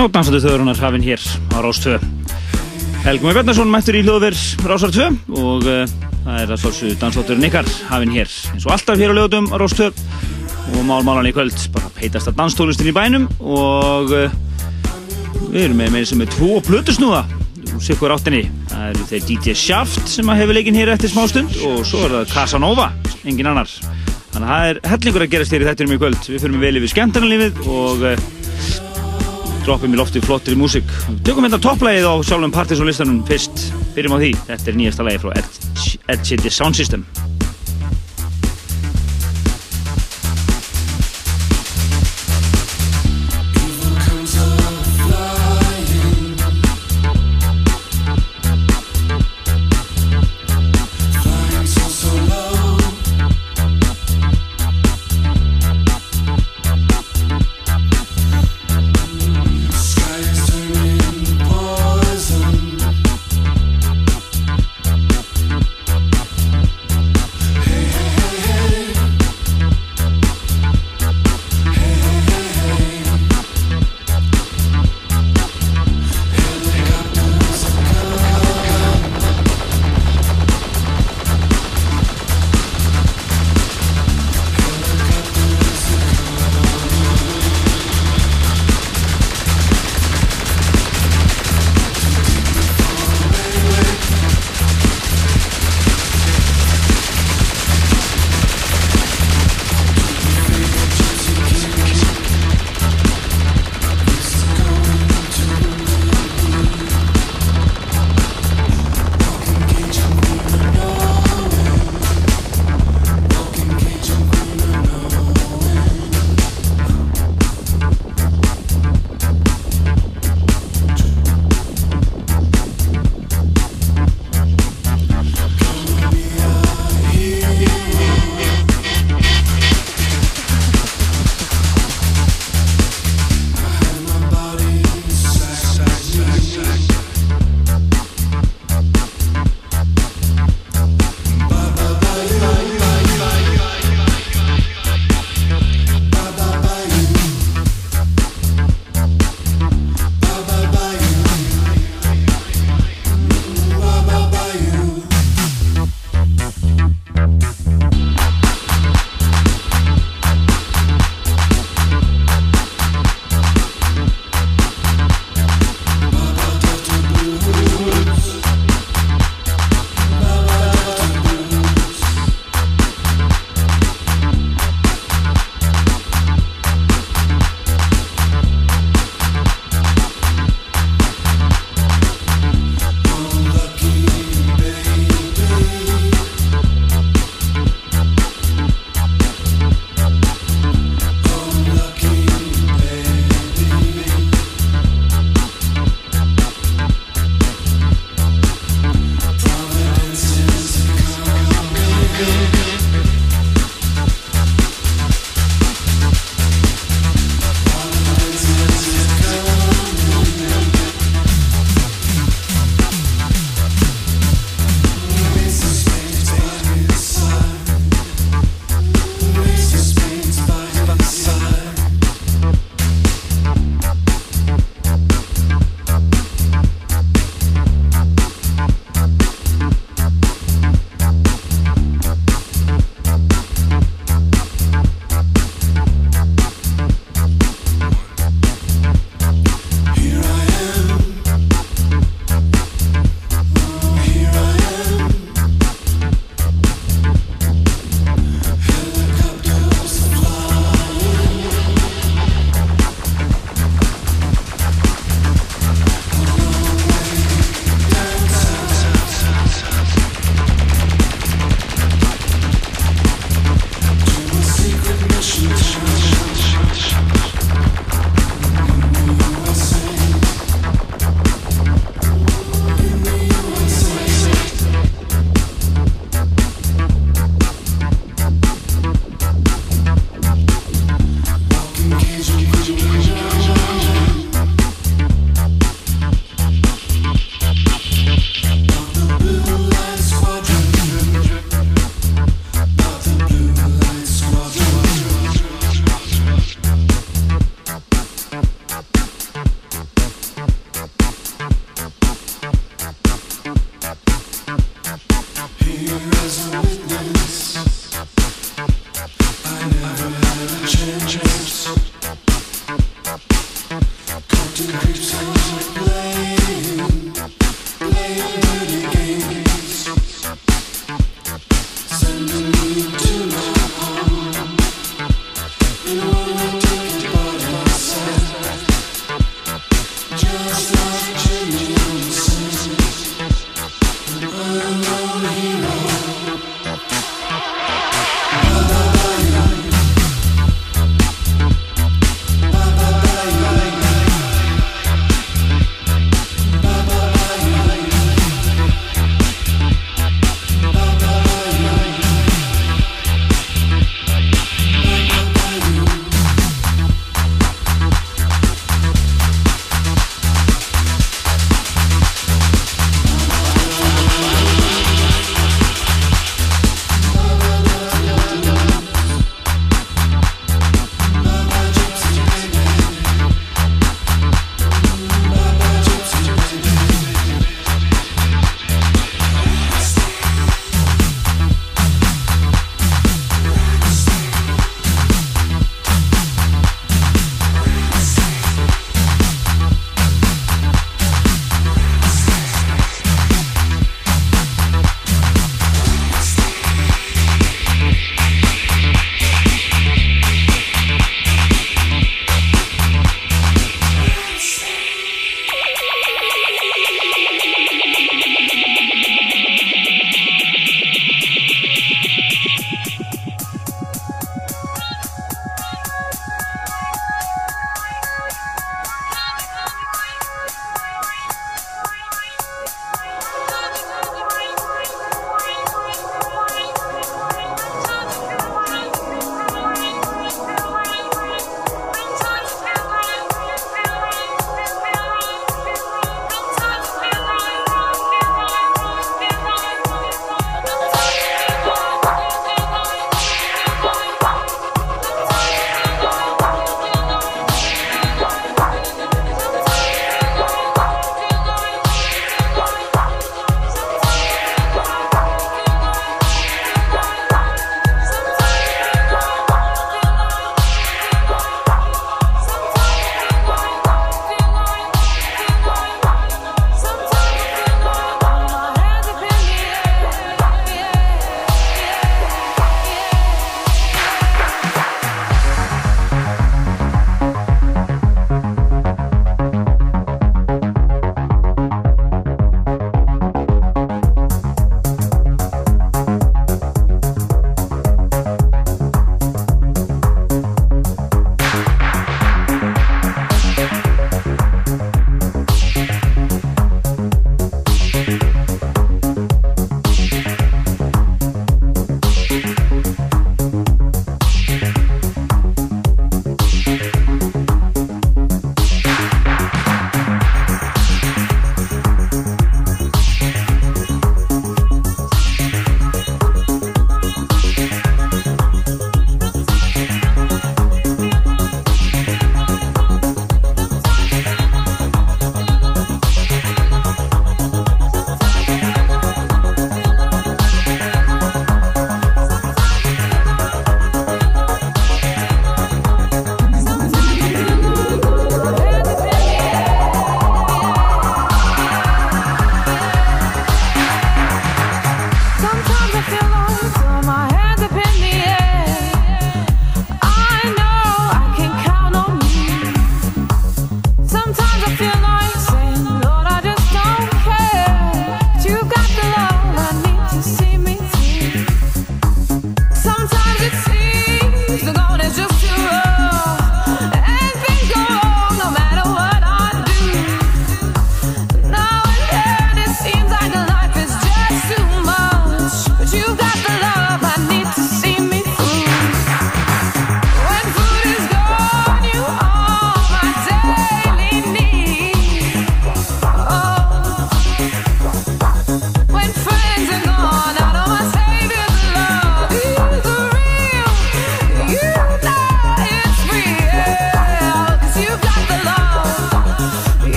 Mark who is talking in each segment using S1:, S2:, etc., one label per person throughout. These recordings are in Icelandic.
S1: Já, dansandi þauðurunar hafinn hér á Rás 2. Helgum Bjarnarsson mættur í hljóðverð Rásar 2 og uh, það er að svolsug dansdótturinn ykkar hafinn hér eins og alltaf hér á hljóðdum á Rás 2 og málmálan í kvöld bara peitast að danstólustin í bænum og uh, við erum með með sem er tvo plötusnúða úr sikkur áttinni. Það eru þeir DJ Shaft sem hefur leikinn hér eftir smá stund og svo er það Casanova, engin annar. Þannig að það er hellingur að gerast hér í þettinum í kvöld. Við fyrir með vel yfir skemmtarnalífið og uh, droppum í lofti flottir í músík. Tökum hérna topplægið á sjálfum partysónlistanum fyrst, byrjum á því. Þetta er nýjasta lægi frá Ed City Sound System.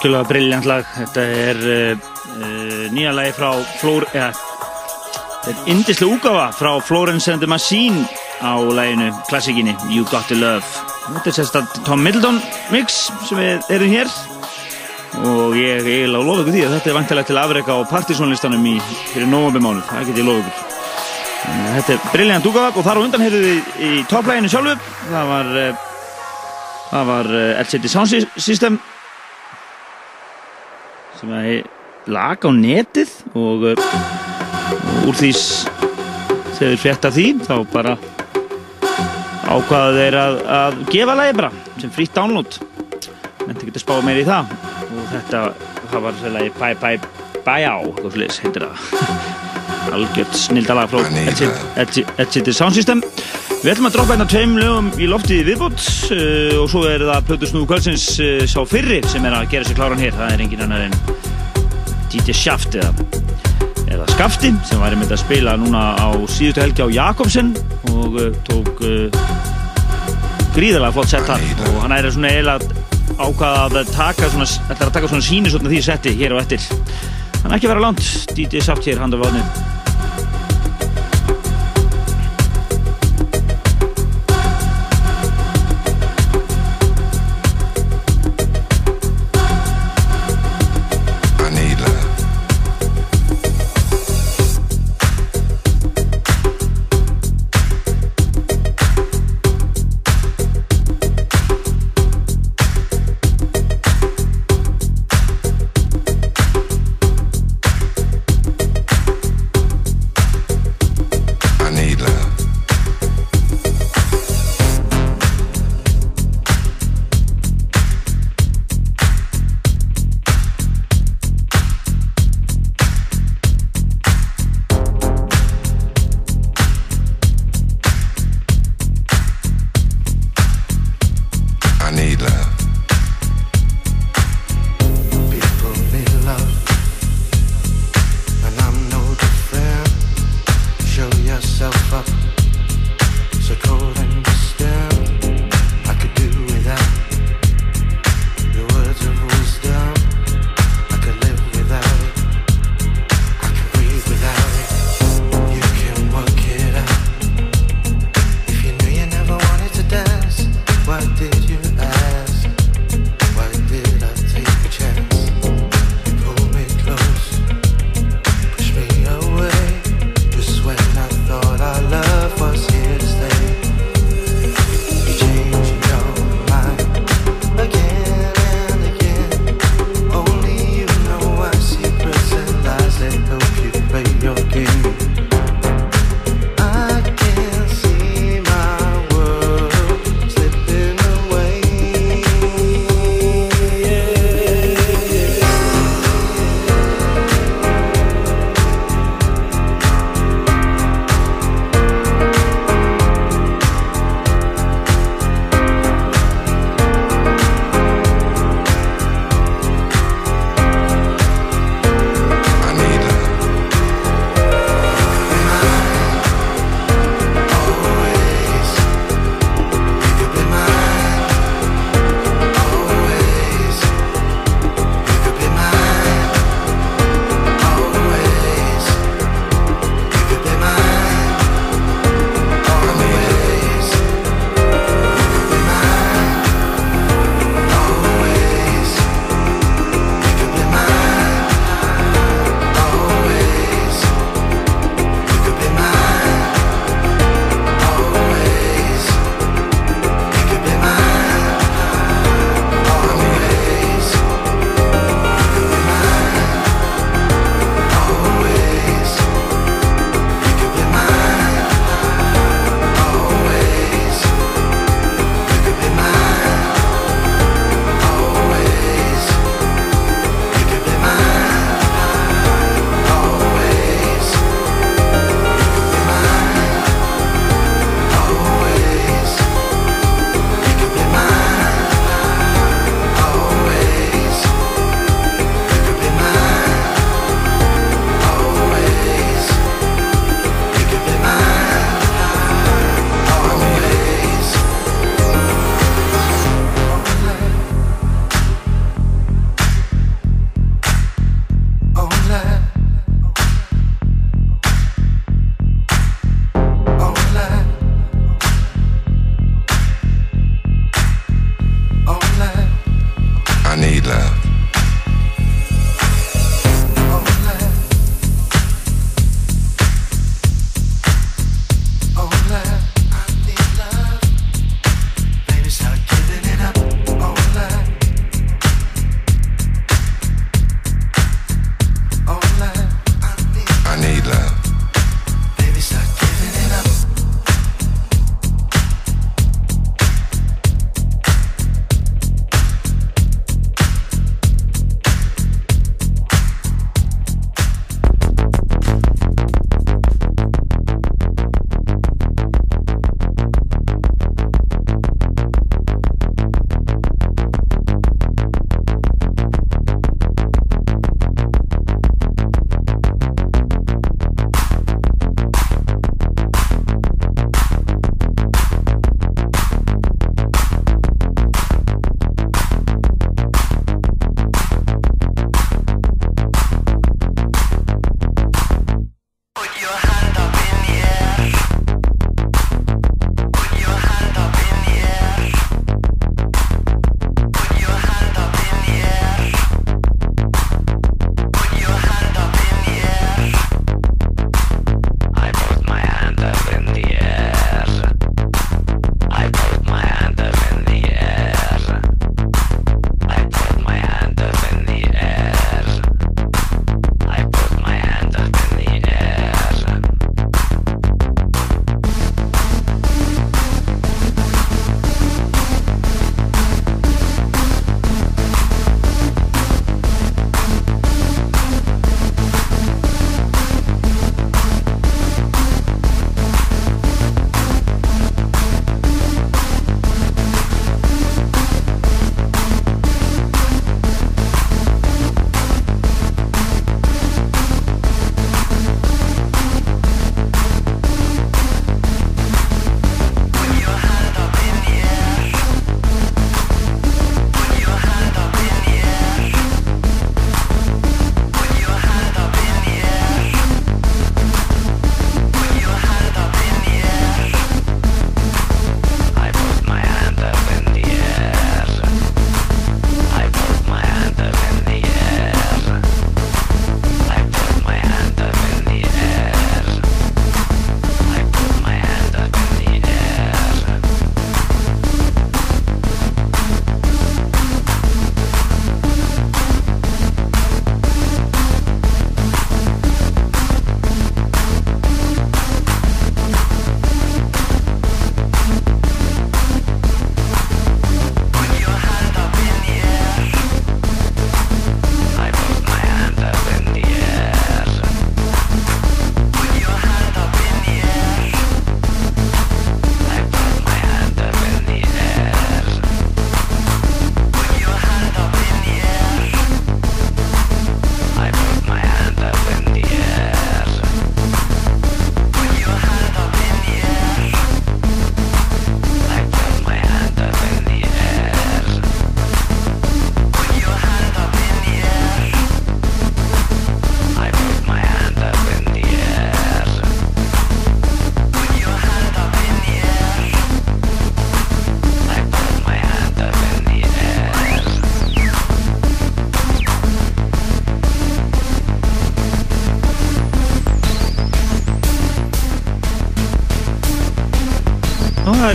S1: Algjörlega brilljant lag. Þetta er uh, nýja lagi frá Flór... Ja, þetta er indislega úgafa frá Florence and the Machine á laginu, klassikinni You Got To Love. Þetta er sérstaklega Tom Middleton mix sem við erum hér og ég eiginlega lofa ykkur því að þetta er vantilegt til afreika á partysónlistanum í fyrir nógumbimánuð. Það get ég lofa ykkur. Þetta er brilljant úgaf og þar á undan heyrðu við í topplæginu sjálfu. Það var, það var LCD Sound System sem er lag á netið og, og úr því þegar þeir frétta því þá bara ákvaða þeir að, að gefa lagi bara sem frýtt download. En það getur spáð meir í það. Og þetta, það var lagi Bye Bye Bye Á, hvað flis heitir það algjört snildalag frá Edgity Sound System. Við ætlum að droppa hérna tveim lögum í lofti viðbútt uh, og svo er það Plötu Snúðu Kvöldsins uh, sá fyrri sem er að gera sér kláran hér það er engin annar en DJ Shaft eða, eða Skafti sem væri með að spila núna á síðustu helgi á Jakobsen og uh, tók gríðarlega flott sett þar. Og hann er svona eiginlega ákvað að taka svona, að taka svona síni svona því setti hér og eftir Þannig ekki vera langt, DJ Shaft hér, handa vafnið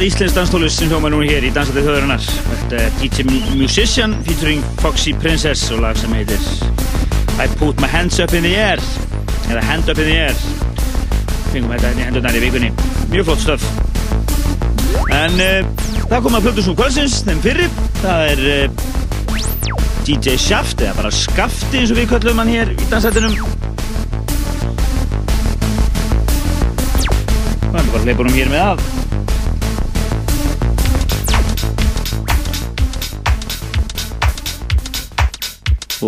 S1: Íslensk danstólist sem hljóma nú hér í Dansatið þauðurinnar. Þetta er DJ Musician featuring Foxy Princess og lag sem heitir I Put My Hands Up In The Air eða Hand Up In The Air. Fengum þetta hérna í hendurnar í vikunni. Mjög flott stöf. En uh, það kom að Plutusnú kvöldsins, þeim fyrir. Það er uh, eh, DJ Shaft, eða bara Skafti eins og við kallum hann hér í Dansatínum. Það er bara hleypunum hér með að.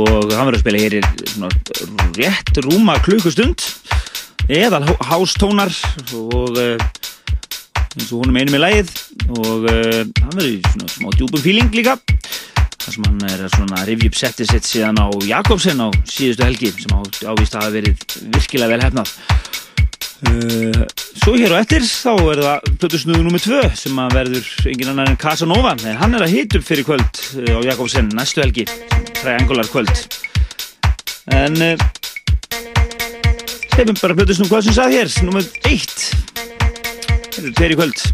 S1: Og hann verður að spila hér í rétt rúma klukkustund eða hástónar og uh, eins og húnum einum í lægið og uh, hann verður í svona smá djúbum fíling líka þar sem hann er svona review settið sitt síðan á Jakobsen á síðustu helgi sem ávist að hafa verið virkilega vel hefnað uh, Svo hér og eftir þá er það plötusnúðu nummið 2 sem að verður engin annar en Casanova en hann er að hit upp fyrir kvöld á Jakobsen næstu helgi triangular kvöld. En uh, hefum bara hlutist nú hvað sem sað hér nummið 1 þetta er í kvöld.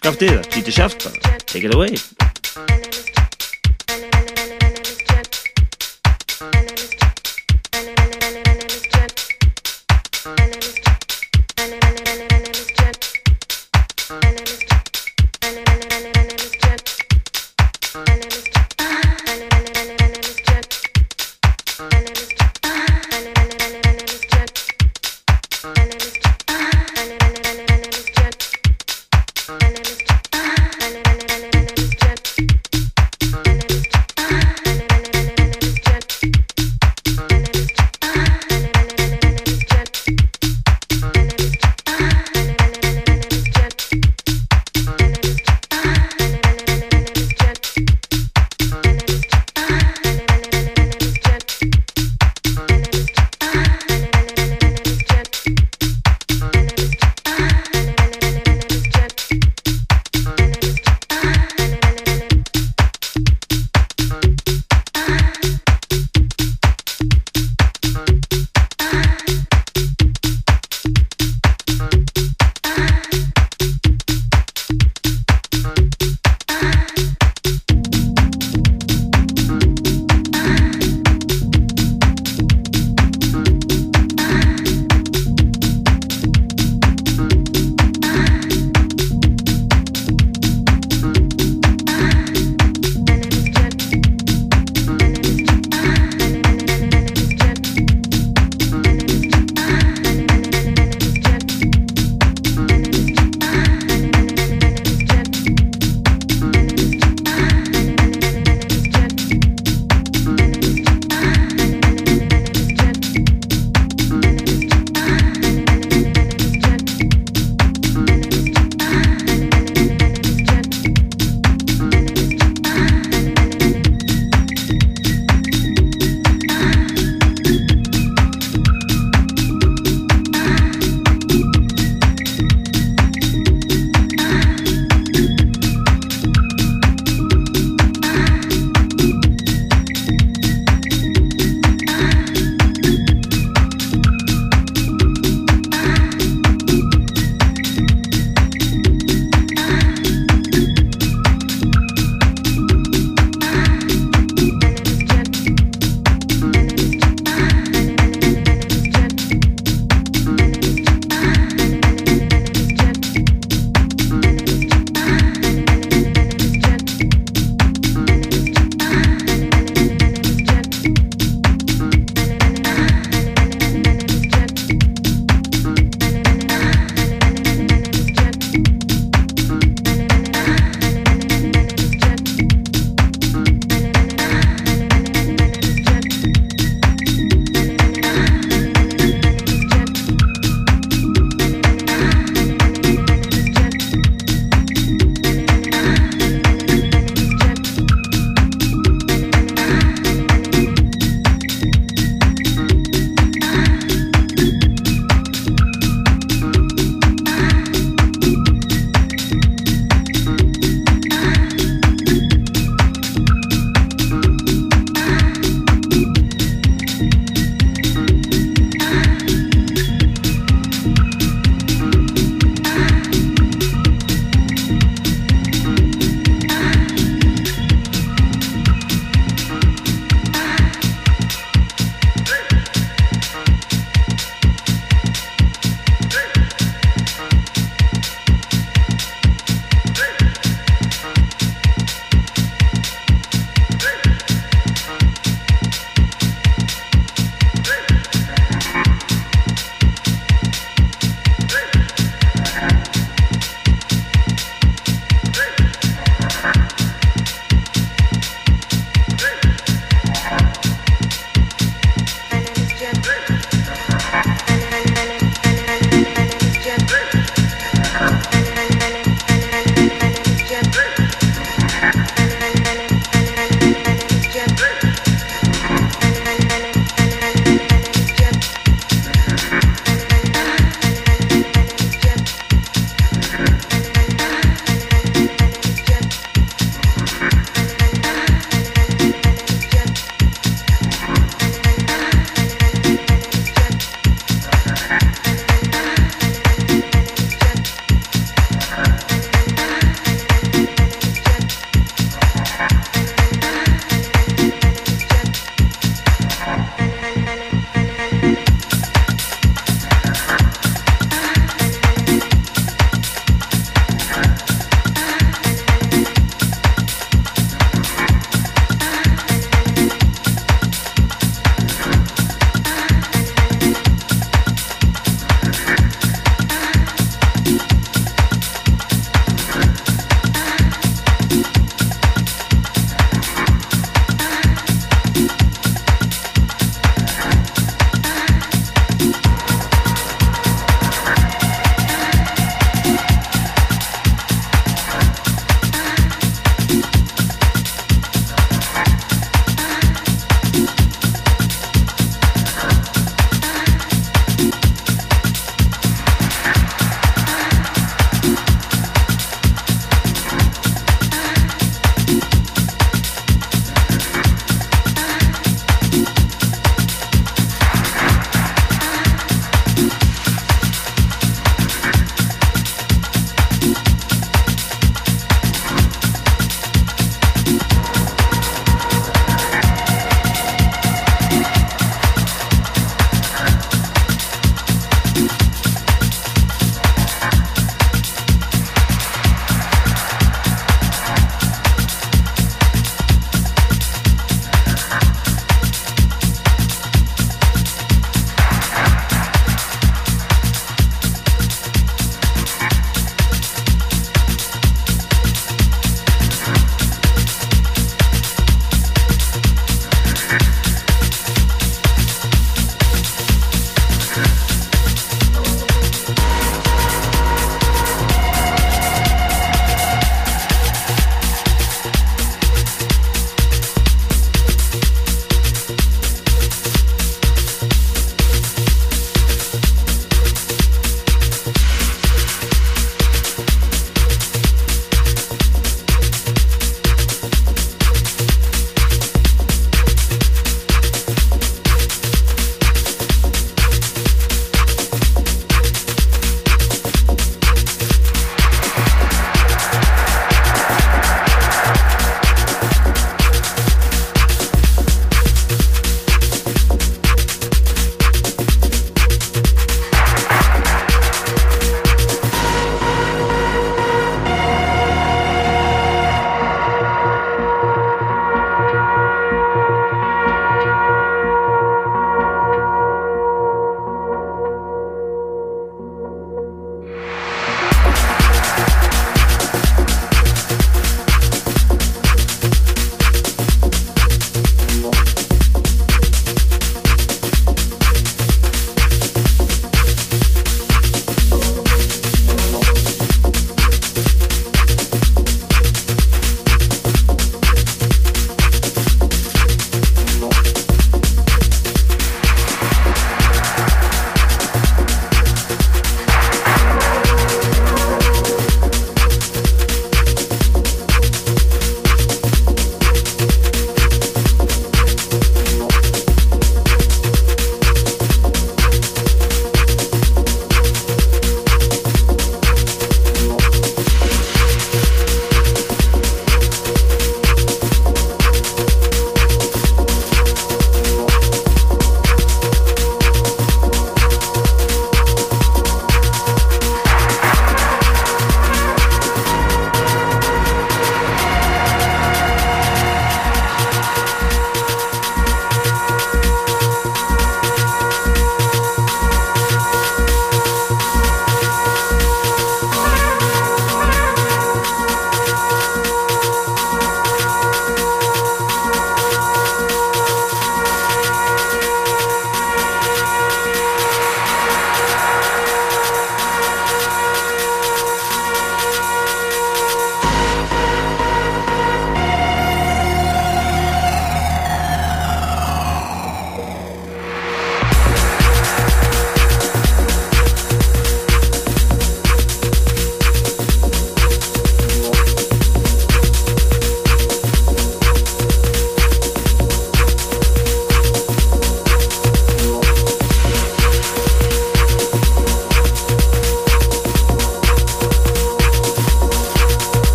S1: Skaftið það, títið sjátt take it away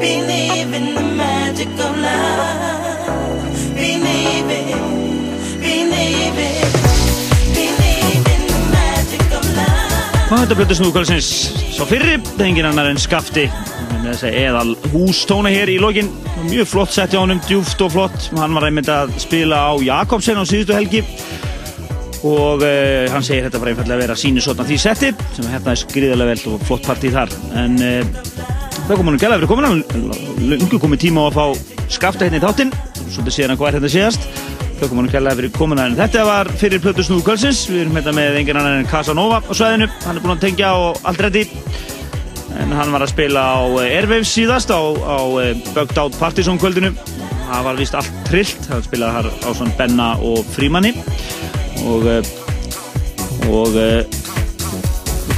S1: Believe in the magic of love. Believe it. Believe it. Believe in the magic of love. Og þetta blötu snúkvælsins svo fyrri, það er engin annar en skafti eðal hústóna hér í lokin mjög flott sett í honum, djúft og flott hann var einmitt að spila á Jakobsen á síðustu helgi og uh, hann segir þetta bara einfallega að vera sínusotna því setti sem hérna er skriðilega vel og flott partí þar. En uh, það kom hann gæla að vera komin lungu komið tíma á að fá skafta hérna í þáttinn. Svolítið séðan að hvað er þetta séðast það kom hann gæla að vera komin að þetta var fyrir Plötu Snúð Kvölsins við erum hérna með engin annan en Casanova á sveðinu hann er búin að tengja á allt reddi en hann var að spila á Airwaves síðast á, á Bugged Out Partizón kvöldinu. Það var vist allt trillt. Það spilaði þar á svona Benna og Frímanni og eh, og eh,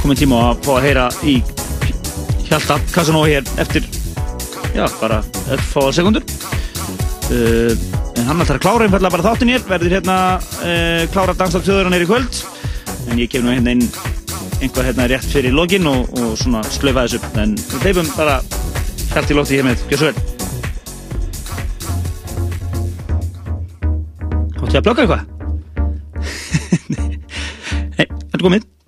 S1: komið tíma að fá að heyra í Hjalta Casanova hér eftir já, bara eftir fáað sekundur uh, en hann ætlar að klára einfallega bara þáttin hér verður hérna uh, klára hann er í kvöld. En ég kemur nú hérna inn einhvað hérna rétt fyrir login og, og svona slöfa þessu en við leifum bara helt í lótti hér með, gjör svo vel Hótti ég að blokka eitthvað? argumento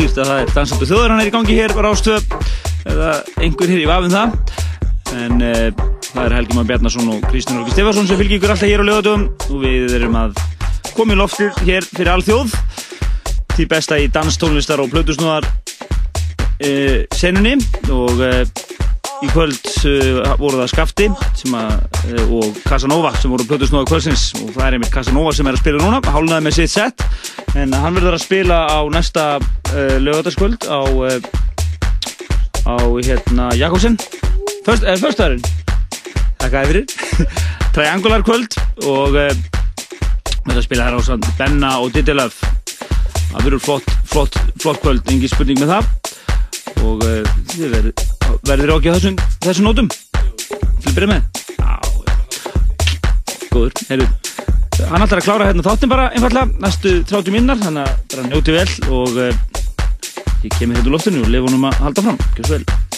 S1: skýrt að það er dansandu þjóður hann er í gangi hér á Rástöð. Eða einhver hér í vafum það. En e, það er Helgi Már Bjarnason og Kristján Olgi Stefansson sem fylgir ykkur alltaf hér á lögatum og við erum að koma í loftir hér fyrir allþjóð til besta í danstónlistar og blötusnúðar e, senunni. Og e, Í kvöld voru það Skafti að, og Casanova sem voru plötusnóða kvöldsins. Og það er einmitt Casanova sem er að spila núna, hálnaði með sitt set. En hann verður að spila á næsta uh, lögataskvöld á, uh, á hérna Jakobsen. Föstæðurinn Takk að yfirir Triangular kvöld og uh, verður að spila hér á sann Benna og Didilöf það verður flott, flott, flott kvöld, engi spurning með það. Og þið verður verður ekki á þessum, þessum nótum. Byrja með? Góður, heyrðu hann ætlar að klára hérna þáttin bara einfallega næstu 30 minnar, þannig að bara njóti vel og uh, ég kemur hérna úr loftinu og lefa honum að halda fram, ekki svo vel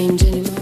S1: change anymore.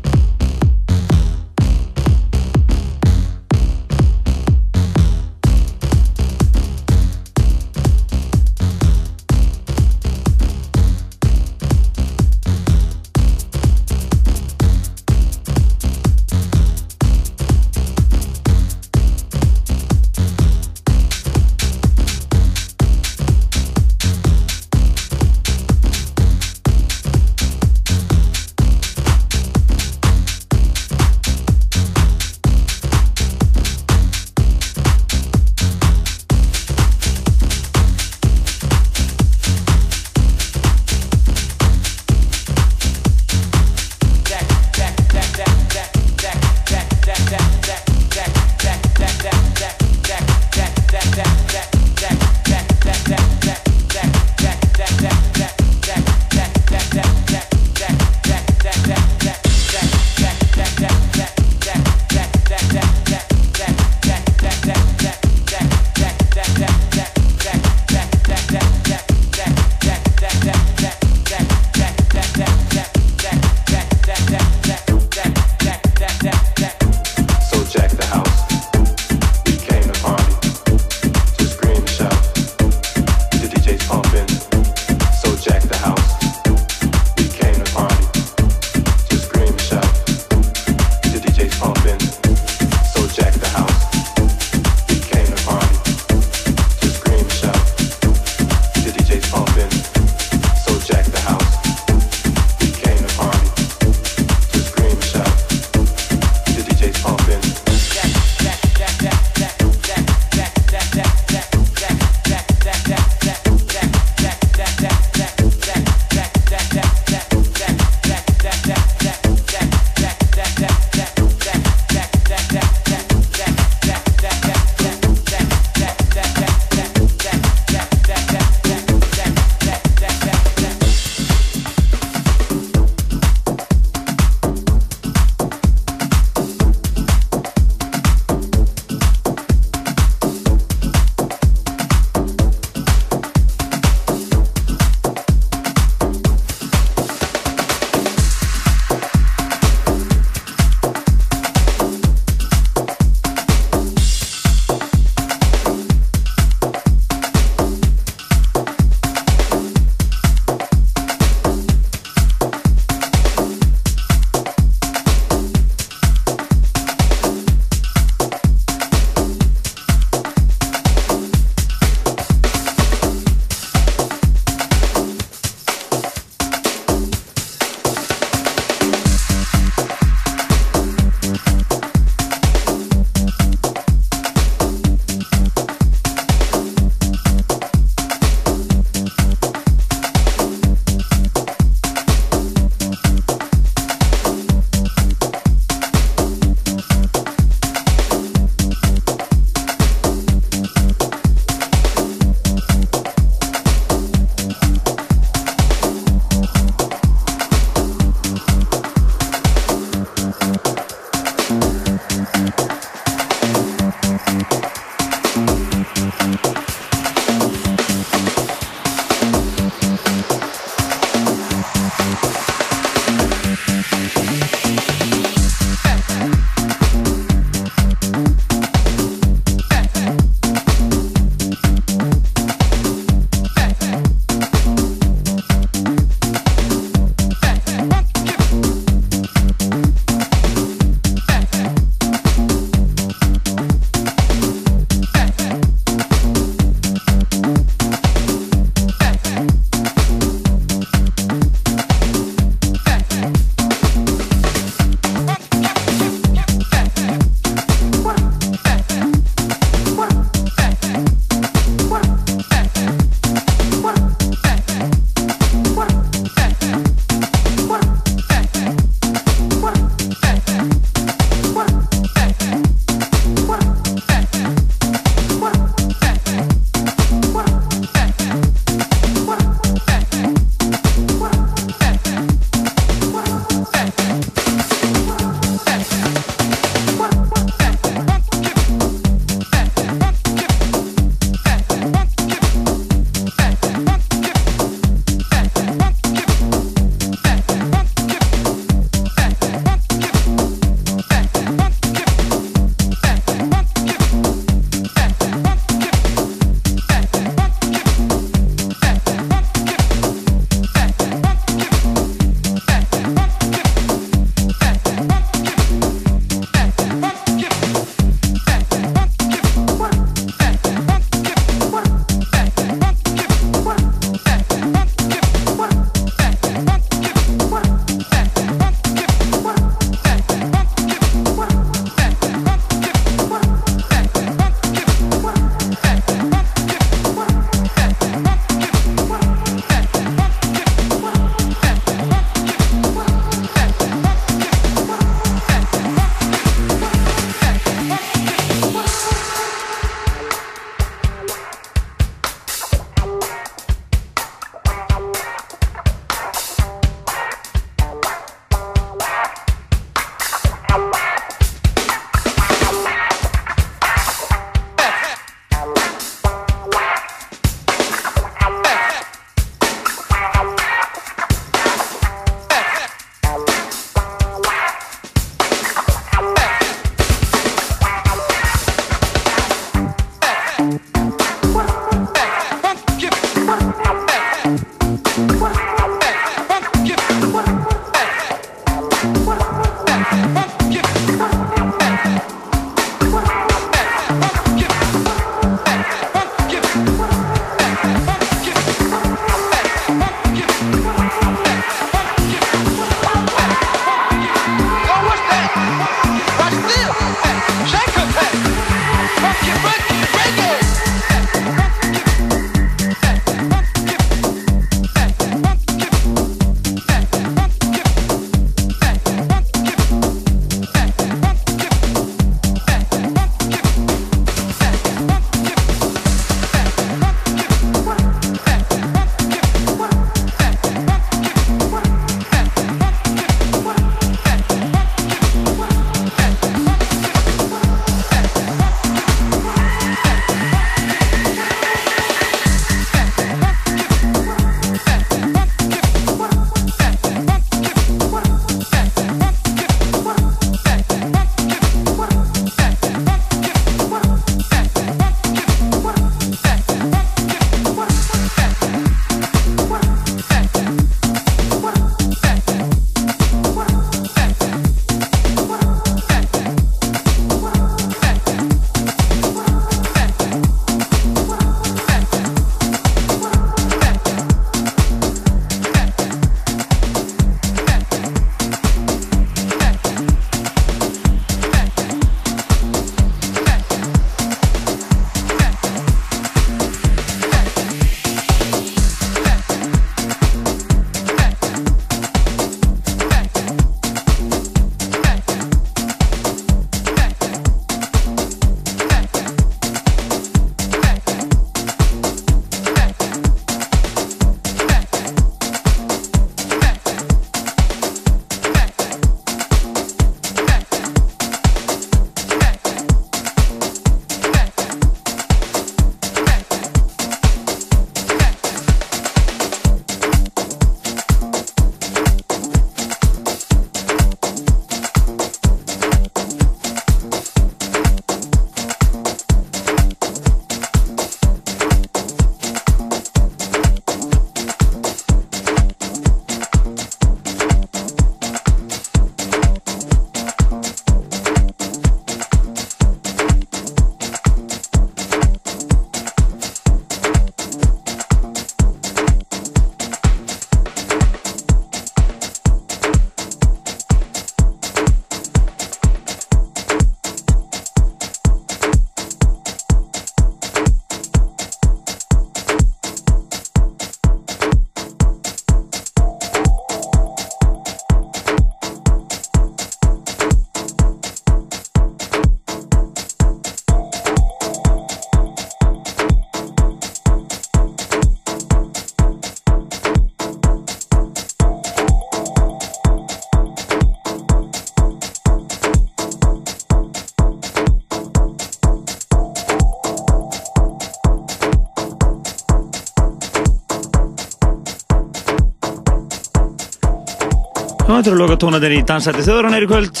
S1: Þetta eru loka tónaðir í Dansætti þjóðrann er í kvöld.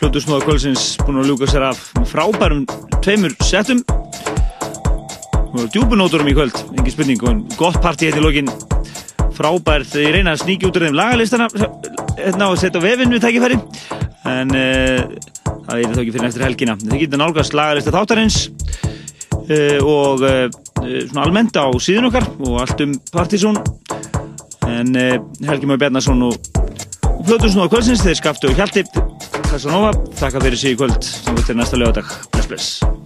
S1: Plötusnóða kvöldsins búin að ljúka sér af frábærum tveimur settum. Djúbunóturum í kvöld, engin spurning. Og gott parti hérna í lokin. Frábært, ég reyna að sníkja út úr þeim lagalistana hérna og setja vefinn við tækifæri. En uh, það er þá ekki fyrir eftir helgina. Þið getur nálgast lagalista þáttarins uh, og uh, svona almennt á síðun okkar og allt um Partizón. En Helgi Már Bjarnason og Plötusnóða kvöldsins, þeir skaptu Hjalti Casanova, þakka fyrir sig í kvöld sem við til næsta lögadag. Bless, bless.